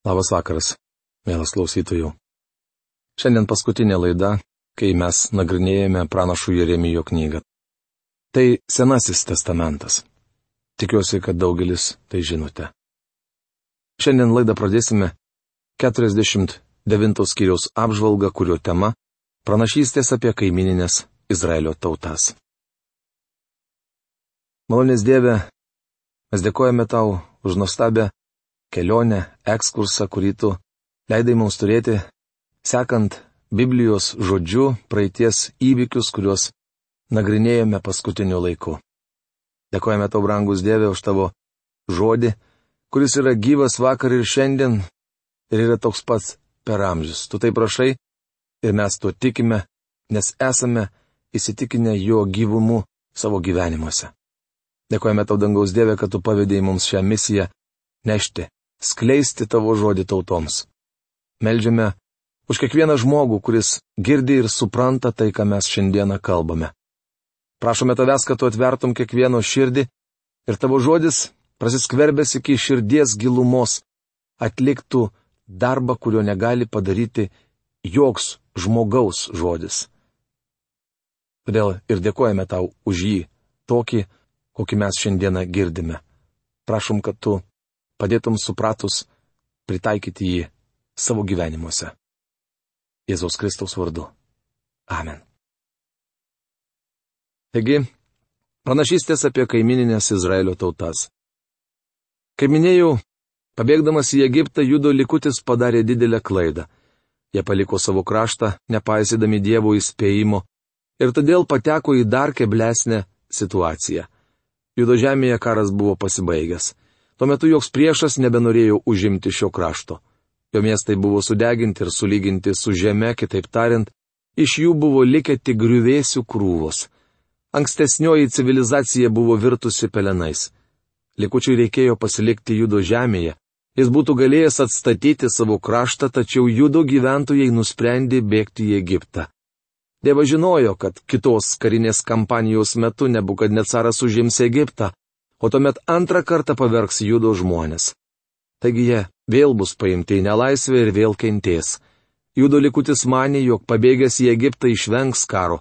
Labas vakaras, mielas klausytojų. Šiandien paskutinė laida, kai mes nagrinėjame pranašų Jeremijo knygą. Tai Senasis testamentas. Tikiuosi, kad daugelis tai žinote. Šiandien laidą pradėsime 49 skyriaus apžvalgą, kurio tema - pranašystės apie kaimininės Izraelio tautas. Malonės Dieve, mes dėkojame tau už nuostabę kelionę, ekskursą, kurį tu leidai mums turėti, sekant Biblijos žodžiu praeities įvykius, kuriuos nagrinėjome paskutiniu laiku. Dėkojame tau, brangus Dieve, už tavo žodį, kuris yra gyvas vakar ir šiandien ir yra toks pats per amžius. Tu tai prašai ir mes tuo tikime, nes esame įsitikinę jo gyvumu savo gyvenimuose. Dėkojame tau, dangaus Dieve, kad tu pavydėjai mums šią misiją nešti skleisti tavo žodį tautoms. Meldžiame už kiekvieną žmogų, kuris girdi ir supranta tai, ką mes šiandieną kalbame. Prašome tavęs, kad tu atvertum kiekvieno širdį ir tavo žodis, prasiskverbęs iki širdies gilumos, atliktų darbą, kurio negali padaryti joks žmogaus žodis. Todėl ir dėkojame tau už jį, tokį, kokį mes šiandieną girdime. Prašom, kad tu padėtum supratus pritaikyti jį savo gyvenimuose. Jėzaus Kristaus vardu. Amen. Taigi, pranašystės apie kaimininės Izraelio tautas. Kaip minėjau, pabėgdamas į Egiptą, judo likutis padarė didelę klaidą. Jie paliko savo kraštą, nepaisydami Dievo įspėjimo, ir todėl pateko į dar keblesnę situaciją. Judo žemėje karas buvo pasibaigęs. Tuo metu joks priešas nebenorėjo užimti šio krašto. Jo miestai buvo sudeginti ir sulyginti su žeme, kitaip tariant, iš jų buvo likę tik griuvėsių krūvos. Ankstesnioji civilizacija buvo virtusi pelenais. Likučiai reikėjo pasilikti judo žemėje. Jis būtų galėjęs atstatyti savo kraštą, tačiau judo gyventojai nusprendė bėgti į Egiptą. Dievas žinojo, kad kitos karinės kampanijos metu nebukadnecaras užims Egiptą, o tuomet antrą kartą pavergs judo žmonės. Taigi jie vėl bus paimti į nelaisvę ir vėl kentės. Judo likutis manė, jog pabėgęs į Egiptą išvengs karo.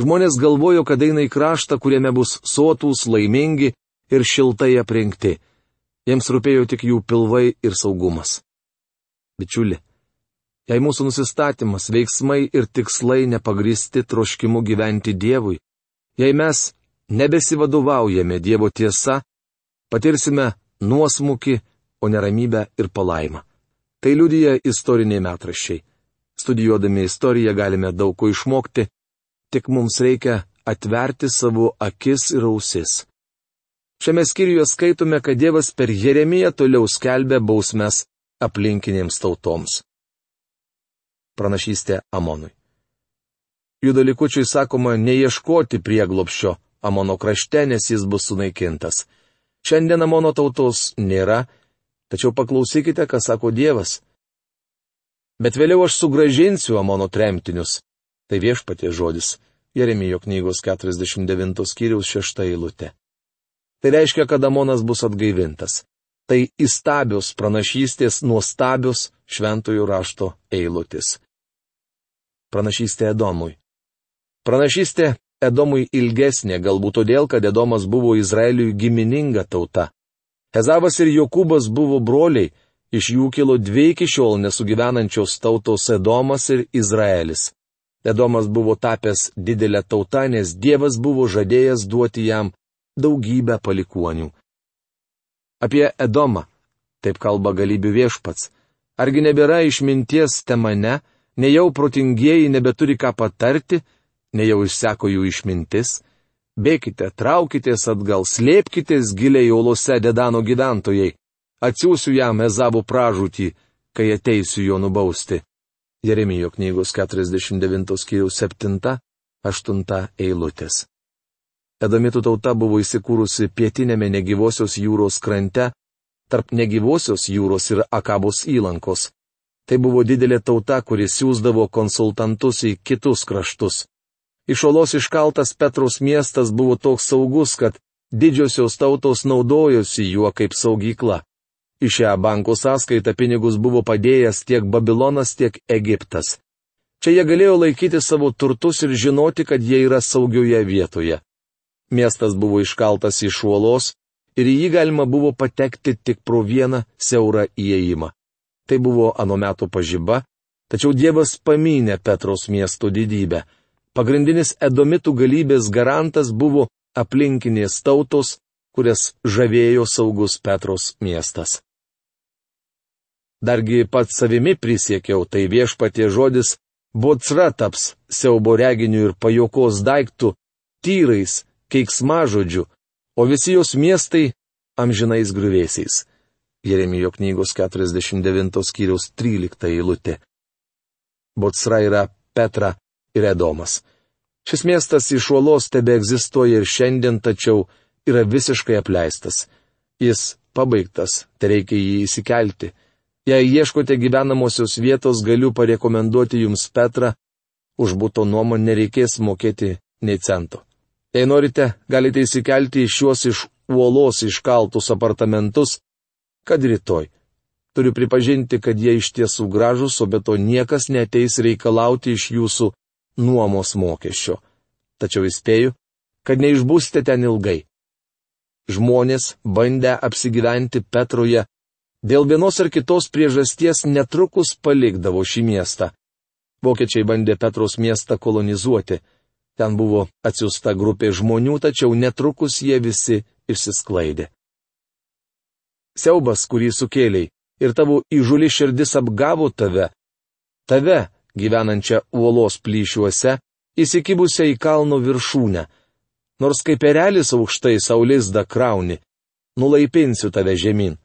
Žmonės galvojo, kad eina į kraštą, kuriame bus sotūs, laimingi ir šiltai aprinkti. Jiems rūpėjo tik jų pilvai ir saugumas. Bičiuli, jei mūsų nusistatymas, veiksmai ir tikslai nepagristi troškimu gyventi Dievui, jei mes nebesivadovaujame Dievo tiesa, patirsime nuosmukį, o neramybę ir palaimą. Tai liudyja istoriniai metraščiai. Studijuodami istoriją galime daug ko išmokti, tik mums reikia atverti savo akis ir ausis. Šiame skyriuje skaitome, kad Dievas per Jeremiją toliau skelbia bausmes aplinkinėms tautoms. Pranašystė Amonui. Jų dalikučiui sakoma neieškoti prieglopščio, Amono krašte, nes jis bus sunaikintas. Šiandien Amono tautos nėra, tačiau paklausykite, ką sako Dievas. Bet vėliau aš sugražinsiu Amono tremtinius. Tai viešpatie žodis. Jeremijo knygos 49 skyriaus 6 eilutė. Tai reiškia, kad Amonas bus atgaivintas. Tai įstabios pranašystės nuostabios šventųjų rašto eilutės. Pranašystė Edomui. Pranašystė Edomui ilgesnė, galbūt todėl, kad Edomas buvo Izraeliui gimininga tauta. Ezavas ir Jokūbas buvo broliai, iš jų kilo dvi iki šiol nesugyvenančios tautos Edomas ir Izraelis. Edomas buvo tapęs didelę tautą, nes Dievas buvo žadėjęs duoti jam daugybę palikuonių. Apie Edomą, taip kalba galybių viešpats, argi nebėra išminties temane, nejau protingieji nebeturi ką patarti, nejau išseko jų išmintis, bėkite, traukitės atgal, slėpkitės giliai jaulose Dedano gyventojai, atsiųsiu jam Ezavo pražūtį, kai ateisiu jo nubausti. Jeremijo knygos 49 skyriaus 7-8 eilutės. Edomitų tauta buvo įsikūrusi pietinėme negyvosios jūros krante, tarp negyvosios jūros ir Akabos įlankos. Tai buvo didelė tauta, kuris siūsdavo konsultantus į kitus kraštus. Iš olos iškaltas Petrus miestas buvo toks saugus, kad didžiosios tautos naudojosi juo kaip saugykla. Į šią bankų sąskaitą pinigus buvo padėjęs tiek Babilonas, tiek Egiptas. Čia jie galėjo laikyti savo turtus ir žinoti, kad jie yra saugioje vietoje. Miestas buvo iškaltas iš uolos ir į jį galima buvo patekti tik pro vieną siaurą įėjimą. Tai buvo anu metų pažyba, tačiau Dievas pamynė Petros miesto didybę. Pagrindinis edomitų galybės garantas buvo aplinkinės tautos, kurias žavėjo saugus Petros miestas. Dargi pats savimi prisiekiau, tai viešpatie žodis Botsra taps siaubo reginiu ir pajokos daiktų, tyrais, keiksmažodžiu, o visi jos miestai amžinais grįvėsiais. Jeremijo knygos 49 skyriaus 13 eilutė. Botsra yra Petra ir Edomas. Šis miestas iš uolos tebe egzistuoja ir šiandien, tačiau yra visiškai apleistas. Jis pabaigtas, tai reikia jį įsikelti. Jei ieškote gyvenamosios vietos, galiu parekomenduoti jums Petrą, už būto nuomą nereikės mokėti nei cento. Jei norite, galite įsikelti į šiuos iš uolos iškaltus apartamentus, kad rytoj. Turiu pripažinti, kad jie iš tiesų gražus, o be to niekas neteis reikalauti iš jūsų nuomos mokesčio. Tačiau įspėju, kad neišbūsite ten ilgai. Žmonės, bandę apsigyventi Petroje, dėl vienos ar kitos priežasties netrukus palikdavo šį miestą. Vokiečiai bandė Petros miestą kolonizuoti. Ten buvo atsiusta grupė žmonių, tačiau netrukus jie visi išsisklaidė. Siaubas, kurį sukėliai, ir tavo įžuli širdis apgavo tave. Tave, gyvenančią uolos plyšiuose, įsikibusią į kalno viršūnę. Nors kaip erelis aukštai saulės da krauni, nulaipinsiu tave žemyn.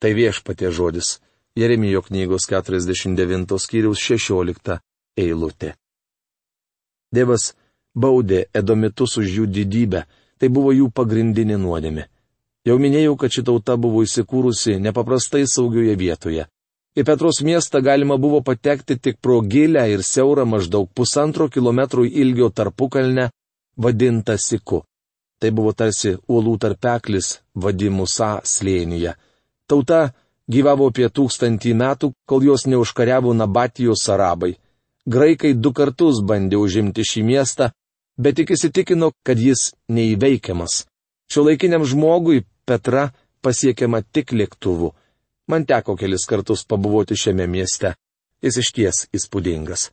Tai viešpatie žodis. Jeremijo knygos 49 skyriaus 16 eilutė. Dievas baudė edomitus už jų didybę, tai buvo jų pagrindinė nuodėmė. Jau minėjau, kad ši tauta buvo įsikūrusi nepaprastai saugioje vietoje. Į Petros miestą galima buvo patekti tik pro gilę ir siaurą maždaug pusantro kilometrų ilgio tarpukalnę, vadintą Siku. Tai buvo tarsi uolų tarpeklis vadimusa slėnyje. Tauta gyvavo apie tūkstantį metų, kol jos neužkariavo Nabatijos arabai. Graikai du kartus bandė užimti šį miestą, bet tik įsitikino, kad jis neįveikiamas. Šio laikiniam žmogui Petra pasiekiama tik lėktuvu. Man teko kelis kartus pabuvoti šiame mieste. Jis išties įspūdingas.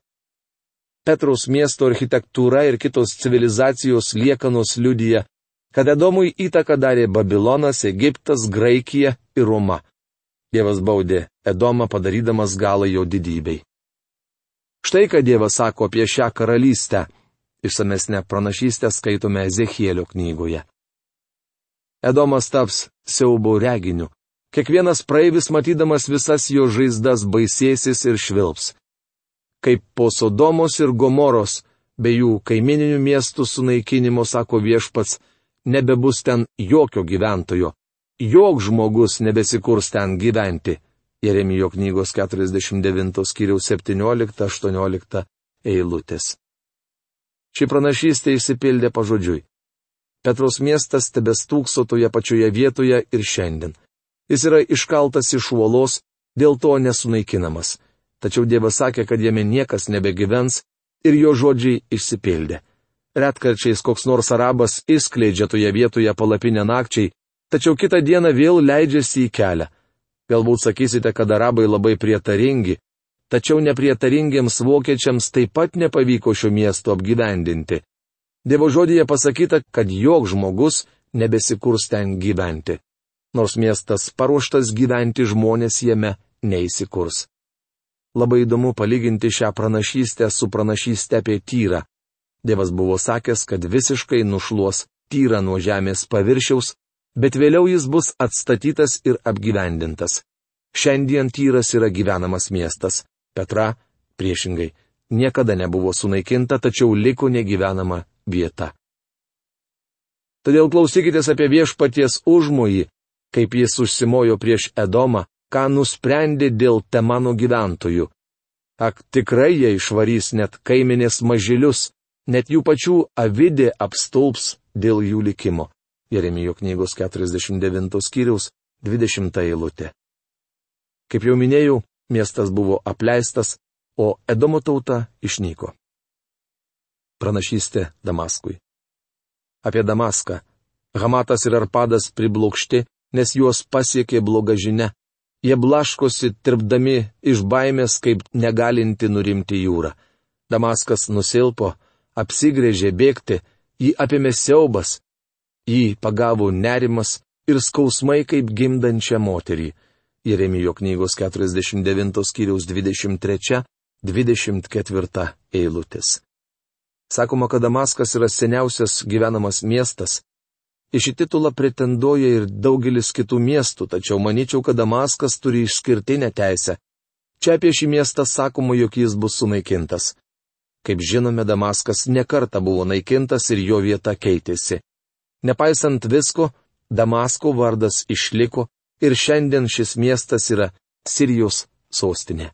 Petros miesto architektūra ir kitos civilizacijos liekanos liudyja, kad Edomui įtaką darė Babilonas, Egiptas, Graikija ir Roma. Dievas baudė Edomą padarydamas galą jo didybei. Štai ką Dievas sako apie šią karalystę. Išsamesnę pranašystę skaitome Ezechielio knygoje. Edomas taps siaubo reginiu. Kiekvienas praeivis matydamas visas jo žaizdas baisėsis ir švilps. Kaip po Sodomos ir Gomoros, bei jų kaimininių miestų sunaikinimo, sako viešpats, nebebus ten jokio gyventojo, jok žmogus nebesikurs ten gyventi. Jeremijo knygos 49 skyriaus 17-18 eilutės. Ši pranašystė įsipildė pažodžiui. Petros miestas tebestūkso toje pačioje vietoje ir šiandien. Jis yra iškaltas iš uolos, dėl to nesunaikinamas. Tačiau Dievas sakė, kad jame niekas nebegyvens ir jo žodžiai išsipildė. Retkarčiais koks nors arabas įskleidžia toje vietoje palapinę nakčiai, tačiau kitą dieną vėl leidžiasi į kelią. Galbūt sakysite, kad arabai labai prietaringi, tačiau neprietaringiems vokiečiams taip pat nepavyko šio miesto apgyvendinti. Dievo žodėje pasakyta, kad jok žmogus nebesikurs ten gyventi. Nors miestas paruoštas gyventi žmonės jame neįsikurs. Labai įdomu palyginti šią pranašystę su pranašystė apie tyrą. Dievas buvo sakęs, kad visiškai nušluos tyrą nuo žemės paviršiaus, bet vėliau jis bus atstatytas ir apgyvendintas. Šiandien tyras yra gyvenamas miestas. Petra, priešingai, niekada nebuvo sunaikinta, tačiau liko negyvenama vieta. Todėl klausykitės apie viešpaties užmojį, kaip jis užsimojo prieš Edomą, ką nusprendė dėl temano gyventojų. Ak tikrai jie išvarys net kaiminės mažilius, net jų pačių avidė apstulps dėl jų likimo. Jeremijo knygos 49 skyriaus 20 eilutė. Kaip jau minėjau, miestas buvo apleistas, o Edomo tauta išnyko. Pranašystė Damaskui. Apie Damaską. Hamatas ir Arpadas priblokšti, nes juos pasiekė bloga žinia. Jie blaškosi, tirpdami iš baimės, kaip negalinti nurimti jūrą. Damaskas nusilpo, apsigrėžė bėgti, jį apėmė siaubas. Jį pagavo nerimas ir skausmai kaip gimdančią moterį. Jeremijo knygos 49 skyriaus 23-24 eilutės. Sakoma, kad Damaskas yra seniausias gyvenamas miestas. Į šį titulą pretenduoja ir daugelis kitų miestų, tačiau manyčiau, kad Damaskas turi išskirtinę teisę. Čia apie šį miestą sakoma, jog jis bus sunaikintas. Kaip žinome, Damaskas nekarta buvo naikintas ir jo vieta keitėsi. Nepaisant visko, Damasko vardas išliko ir šiandien šis miestas yra Sirijos sostinė.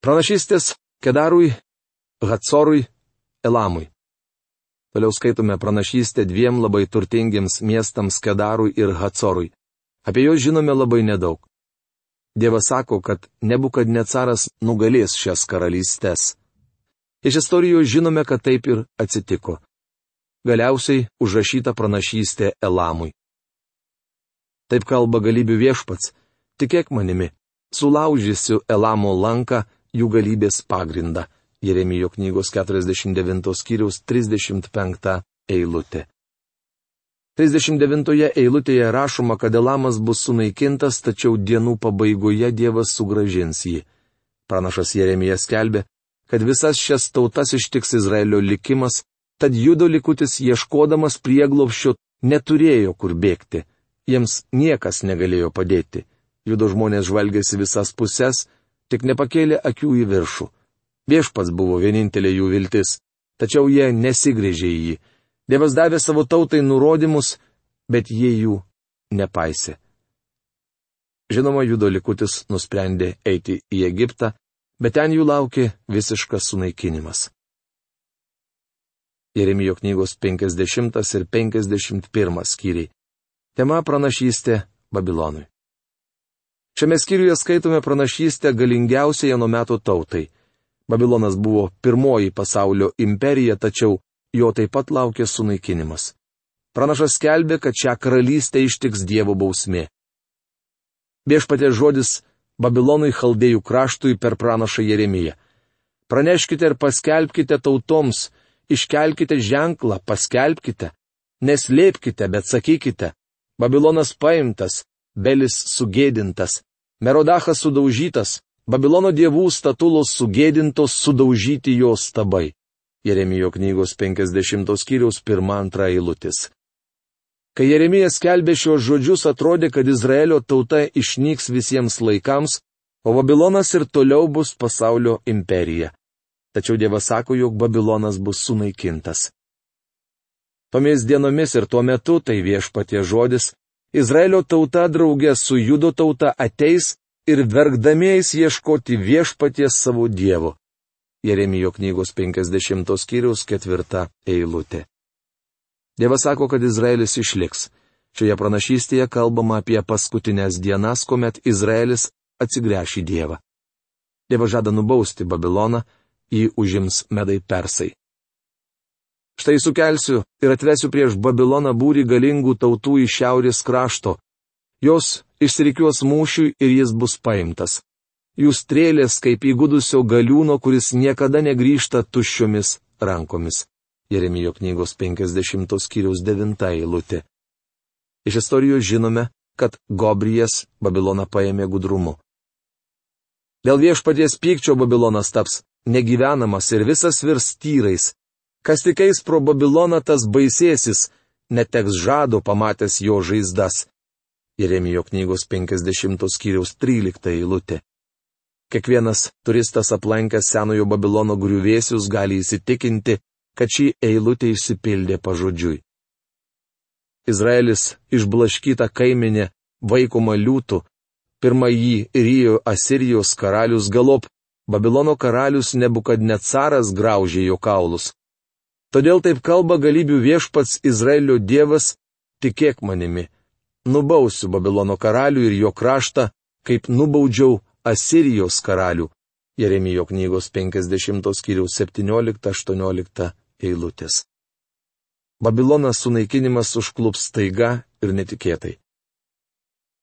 Pranašystės Kedarui, Hatsorui, Elamui. Toliau skaitome pranašystę dviem labai turtingiems miestams Kedarui ir Hatsorui. Apie juos žinome labai nedaug. Dievas sako, kad nebukad necaras nugalės šias karalystės. Iš istorijos žinome, kad taip ir atsitiko. Galiausiai užrašyta pranašystė Elamui. Taip kalba galybių viešpats, tikėk manimi, sulaužysiu Elamo lanką jų galybės pagrindą. Jeremijo knygos 49 skyriaus 35 eilutė. 39 eilutėje rašoma, kad Elamas bus sunaikintas, tačiau dienų pabaigoje Dievas sugražins jį. Pranašas Jeremijas skelbė, kad visas šias tautas ištiks Izraelio likimas, tad judo likutis ieškodamas prieglopščio neturėjo kur bėgti jiems niekas negalėjo padėti. Judo žmonės žvalgėsi visas puses, tik nepakėlė akių į viršų. Viešpats buvo vienintelė jų viltis, tačiau jie nesigrėžė į jį. Dievas davė savo tautai nurodymus, bet jie jų nepaisė. Žinoma, judo likutis nusprendė eiti į Egiptą, bet ten jų laukė visiškas sunaikinimas. Jeremijo knygos 50 ir 51 skyriai. Tema pranašystė Babilonui. Šiame skyriuje skaitome pranašystę galingiausiai nuo metų tautai. Babilonas buvo pirmoji pasaulio imperija, tačiau jo taip pat laukė sunaikinimas. Pranašas skelbė, kad šią karalystę ištiks Dievo bausmė. Viešpatė žodis Babilonui chaldėjų kraštui per pranašą Jeremiją. Praneškite ir paskelbkite tautoms, iškelkite ženklą, paskelbkite, neslėpkite, bet sakykite, Babilonas paimtas, Belis sugėdintas, Merodachas sudaužytas, Babilono dievų statulos sugėdintos sudaužyti jo stabai. Jeremijo knygos 50 skyriaus 1-2 eilutis. Kai Jeremijas skelbė šios žodžius, atrodė, kad Izraelio tauta išnyks visiems laikams, o Babilonas ir toliau bus pasaulio imperija. Tačiau Dievas sako, jog Babilonas bus sunaikintas. Tomis dienomis ir tuo metu, tai viešpatie žodis, Izraelio tauta draugė su judo tauta ateis ir verkdamėjais ieškoti viešpaties savo dievo. Jeremijo knygos 50 skyriaus ketvirta eilutė. Dievas sako, kad Izraelis išliks. Šioje pranašystėje kalbama apie paskutinės dienas, kuomet Izraelis atsigręš į Dievą. Dievas žada nubausti Babiloną, jį užims medai persai. Štai sukelsiu ir atvesiu prieš Babiloną būrį galingų tautų iš šiaurės krašto. Jos išsirikiuos mūšiui ir jis bus paimtas. Jų strėlės kaip įgudusio galiūno, kuris niekada negrįžta tuščiomis rankomis. Jeremijo knygos 50 skyriaus 9 eilutė. Iš istorijos žinome, kad Gobrijas Babiloną paėmė gudrumu. Dėl viešpaties pykčio Babilonas taps negyvenamas ir visas virs tyrais, Kas tik eis pro Babiloną, tas baisėsis, neteks žado pamatęs jo žaizdas. Jeremijo knygos 50 skyriaus 13 eilutė. Kiekvienas turistas aplankęs senojo Babilono griuvėsius gali įsitikinti, kad šį eilutę išsipildė pažodžiui. Izraelis išblaškyta kaiminė vaikoma liūtų, pirmą jį ryjo Asirijos karalius galop, Babilono karalius nebukad net caras graužė jo kaulus. Todėl taip kalba galybių viešpats Izraelio Dievas, tikėk manimi. Nubausiu Babilono karalių ir jo kraštą, kaip nubaudžiau Asirijos karalių. Jeremijo knygos 50 skyriaus 17-18 eilutės. Babilonas sunaikinimas užklups taiga ir netikėtai.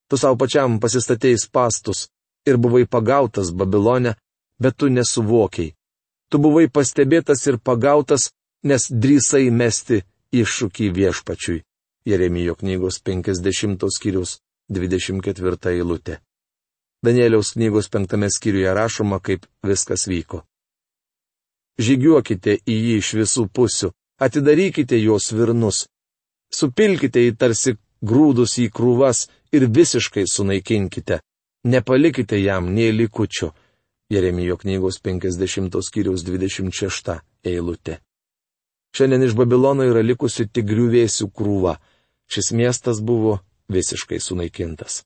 Tu savo pačiam pasistatėjai pastus ir buvai pagautas Babilone, bet tu nesuvokiai. Tu buvai pastebėtas ir pagautas, nes drįsai mesti iššūkį viešpačiui. Jeremijo knygos 50 skyrius 24 eilutė. Danieliaus knygos penktame skyriuje rašoma, kaip viskas vyko. Žygiuokite į jį iš visų pusių, atidarykite jos virnus, supilkite į tarsi grūdus į krūvas ir visiškai sunaikinkite, nepalikite jam nei likučio. Jeremijo knygos 50 skyriaus 26 eilutė. Šiandien iš Babilono yra likusi tik griuvėsių krūva. Šis miestas buvo visiškai sunaikintas.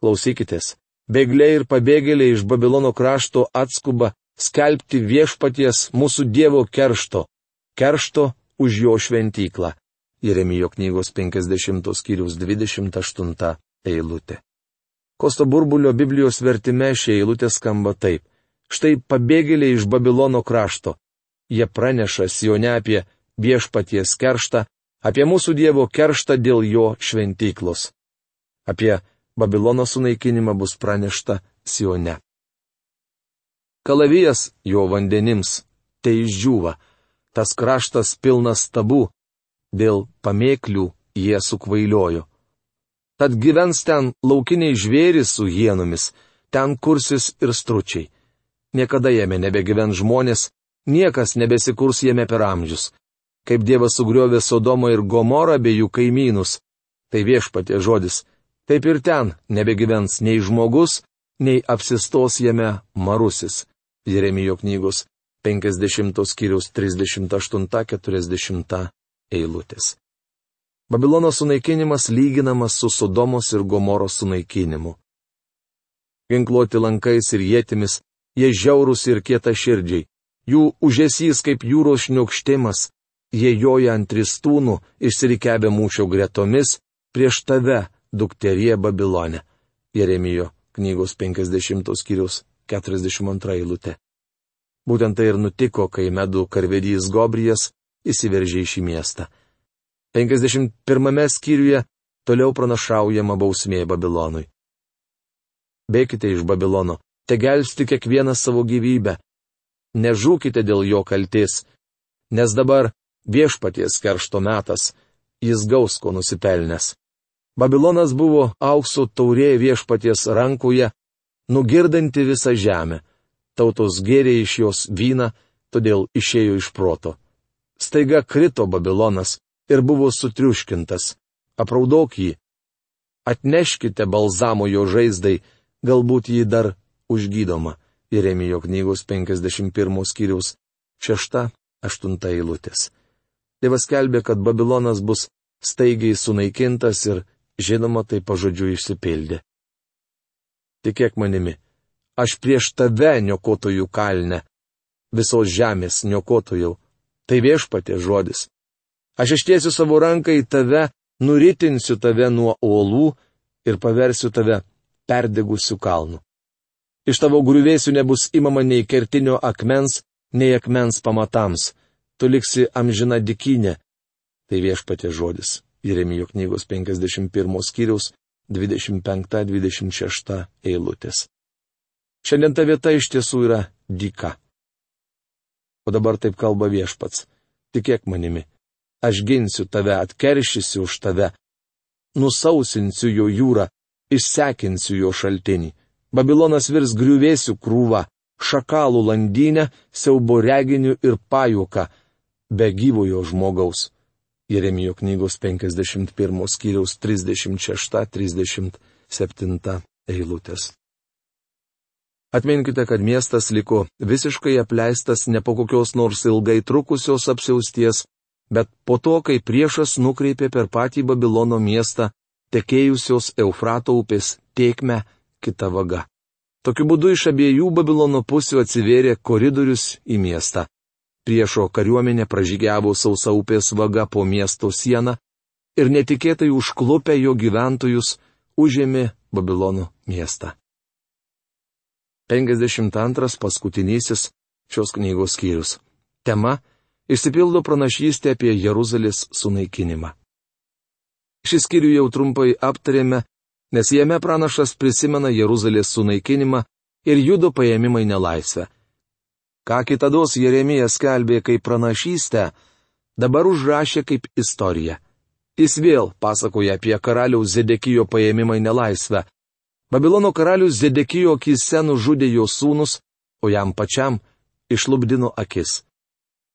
Klausykitės, bėgliai ir pabėgėliai iš Babilono krašto atskuba skelbti viešpaties mūsų Dievo keršto, keršto už jo šventyklą. Jeremijo knygos 50 skyrius 28 eilutė. Kosto burbulio Biblijos vertime šie eilutė skamba taip. Štai pabėgėliai iš Babilono krašto. Jie praneša Sione apie viešpaties kerštą, apie mūsų Dievo kerštą dėl jo šventyklos. Apie Babilono sunaikinimą bus pranešta Sione. Kalavijas jo vandenims tai išdžiūva, tas kraštas pilnas stabų, dėl pamėklių jie sukvailiojo. Tad gyvens ten laukiniai žvėris su hienomis, ten kursis ir stručiai. Niekada jame nebegyvens žmonės, niekas nebesikurs jame per amžius. Kaip Dievas sugriovė Sodomą ir Gomorą bei jų kaimynus, tai viešpatė žodis taip ir ten nebegyvens nei žmogus, nei apsistos jame marusis. Jeremijo knygos 50 skyriaus 38-40 eilutės. Babilono sunaikinimas lyginamas su Sodomos ir Gomoros sunaikinimu. Ginkluoti lankais ir jėtimis, jie žiaurūs ir kieta širdžiai, jų užesys kaip jūros šniokštimas, jie joja ant ristūnų, išsirikebė mūšio gretomis, prieš tave, dukterie Babilone. Jeremijo knygos 50 skyrius 42 eilutė. Būtent tai ir nutiko, kai medų karvedys Gobrijas įsiveržė į šį miestą. 51 skyriuje toliau pranašaujama bausmė Babilonui. Bėkite iš Babilono, te gelbsti kiekvieną savo gyvybę. Nežūkite dėl jo kalties, nes dabar viešpaties keršto metas, jis gaus ko nusipelnęs. Babilonas buvo aukso taurė viešpaties rankoje, nugirdanti visą žemę. Tautos gėrė iš jos vyną, todėl išėjo iš proto. Staiga krito Babilonas ir buvo sutriuškintas. Apraudok jį. Atneškite balzamo jo žaizdai, galbūt jį dar užgydoma. Jeremijo knygos 51 skyriaus 6-8 eilutės. Dievas kelbė, kad Babilonas bus staigiai sunaikintas ir žinoma, tai pažodžiu išsipildė. Tikėk manimi, aš prieš tave niokotojų kalne, visos žemės niokotojau, tai viešpatė žodis. Aš ištiesiu savo ranką į tave, nuritinsiu tave nuo uolų ir paversiu tave perdegusių kalnų. Iš tavo grūvėsių nebus imama nei kertinio akmens, nei akmens pamatams, tu liksi amžina dikinė. Tai viešpatė žodis. Jeremijo knygos 51 skyriaus 25-26 eilutės. Šiandien ta vieta iš tiesų yra dyka. O dabar taip kalba viešpats. Tikėk manimi. Aš ginsiu tave, atkeršysiu už tave. Nusausinsiu jo jūrą, išsekinsiu jo šaltinį. Babilonas virs griuvėsių krūva, šakalų landynę, siaubo reginių ir pajuoką, be gyvojo žmogaus. Jeremijo knygos 51 skyriaus 36-37 eilutės. Atminkite, kad miestas liko visiškai apleistas ne po kokios nors ilgai trukusios apsiausties, bet po to, kai priešas nukreipė per patį Babilono miestą tekėjusios Eufrato upės tiekme kitą vagą. Tokiu būdu iš abiejų Babilono pusių atsivėrė koridorius į miestą. Priešo kariuomenė pražygiavo sausa upės vaga po miesto sieną ir netikėtai užklupę jo gyventojus užėmė Babilonų miestą. 52 paskutinysis šios knygos skyrius. Tema - išsipildo pranašystė apie Jeruzalės sunaikinimą. Šį skyrių jau trumpai aptarėme, nes jame pranašas prisimena Jeruzalės sunaikinimą ir judo paėmimą į nelaisvę. Ką kitados Jeremijas skelbė kaip pranašystę, dabar užrašė kaip istoriją. Jis vėl pasakoja apie karaliaus Zedekijo paėmimą į nelaisvę. Babilono karalius Zedekijo akise nužudė jo sūnus, o jam pačiam išlubdino akis.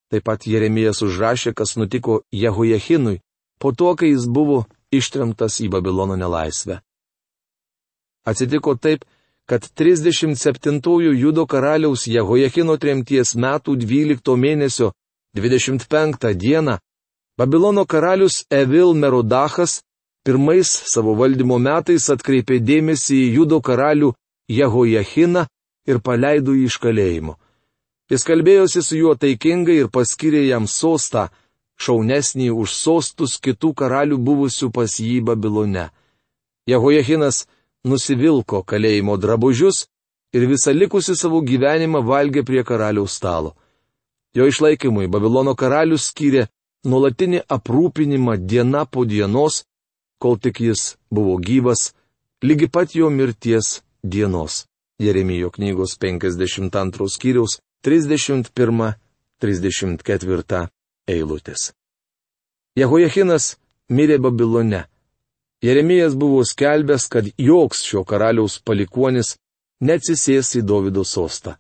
Taip pat Jeremijas užrašė, kas nutiko Jehojechinui, po to, kai jis buvo ištremtas į Babilono nelaisvę. Atsitiko taip, kad 37-ųjų judo karaliaus Jehojechino tremties metų 12 mėnesio 25 dieną Babilono karalius Evil Merodachas pirmais savo valdymo metais atkreipė dėmesį į judo karalių Jehojechiną ir paleido jį iš kalėjimo. Jis kalbėjosi su juo taikingai ir paskyrė jam sostą, šaunesnį už sostus kitų karalių buvusių pas jį Babilone. Jehojechinas nusivilko kalėjimo drabužius ir visą likusi savo gyvenimą valgė prie karaliaus stalo. Jo išlaikymui Babilono karalius skyrė nuolatinį aprūpinimą diena po dienos, kol tik jis buvo gyvas, lygi pat jo mirties dienos. Jeremijo knygos 52 skyriaus 31-34 eilutės. Jehojachinas mirė Babilone. Jeremijas buvo skelbęs, kad joks šio karaliaus palikuonis neatsisės į Davido sostą.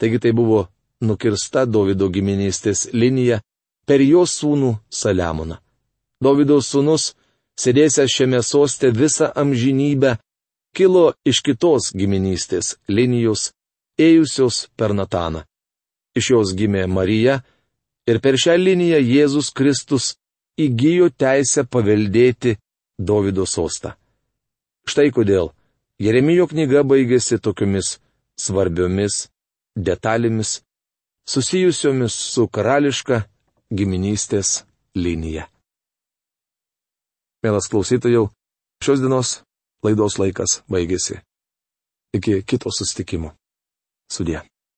Taigi tai buvo nukirsta Davido giminystės linija per jo sūnų Saliamoną. Davido sūnus, sėdėsęs šiame soste visą amžinybę, kilo iš kitos giminystės linijos, ėjusios per Nataną. Iš jos gimė Marija, ir per šią liniją Jėzus Kristus įgyjo teisę paveldėti Davido sostą. Štai kodėl Jeremijo knyga baigėsi tokiomis svarbiomis detalėmis, susijusiomis su karališka giminystės linija. Mielas klausytojau, šios dienos laidos laikas baigėsi. Iki kito sustikimo. Sudė.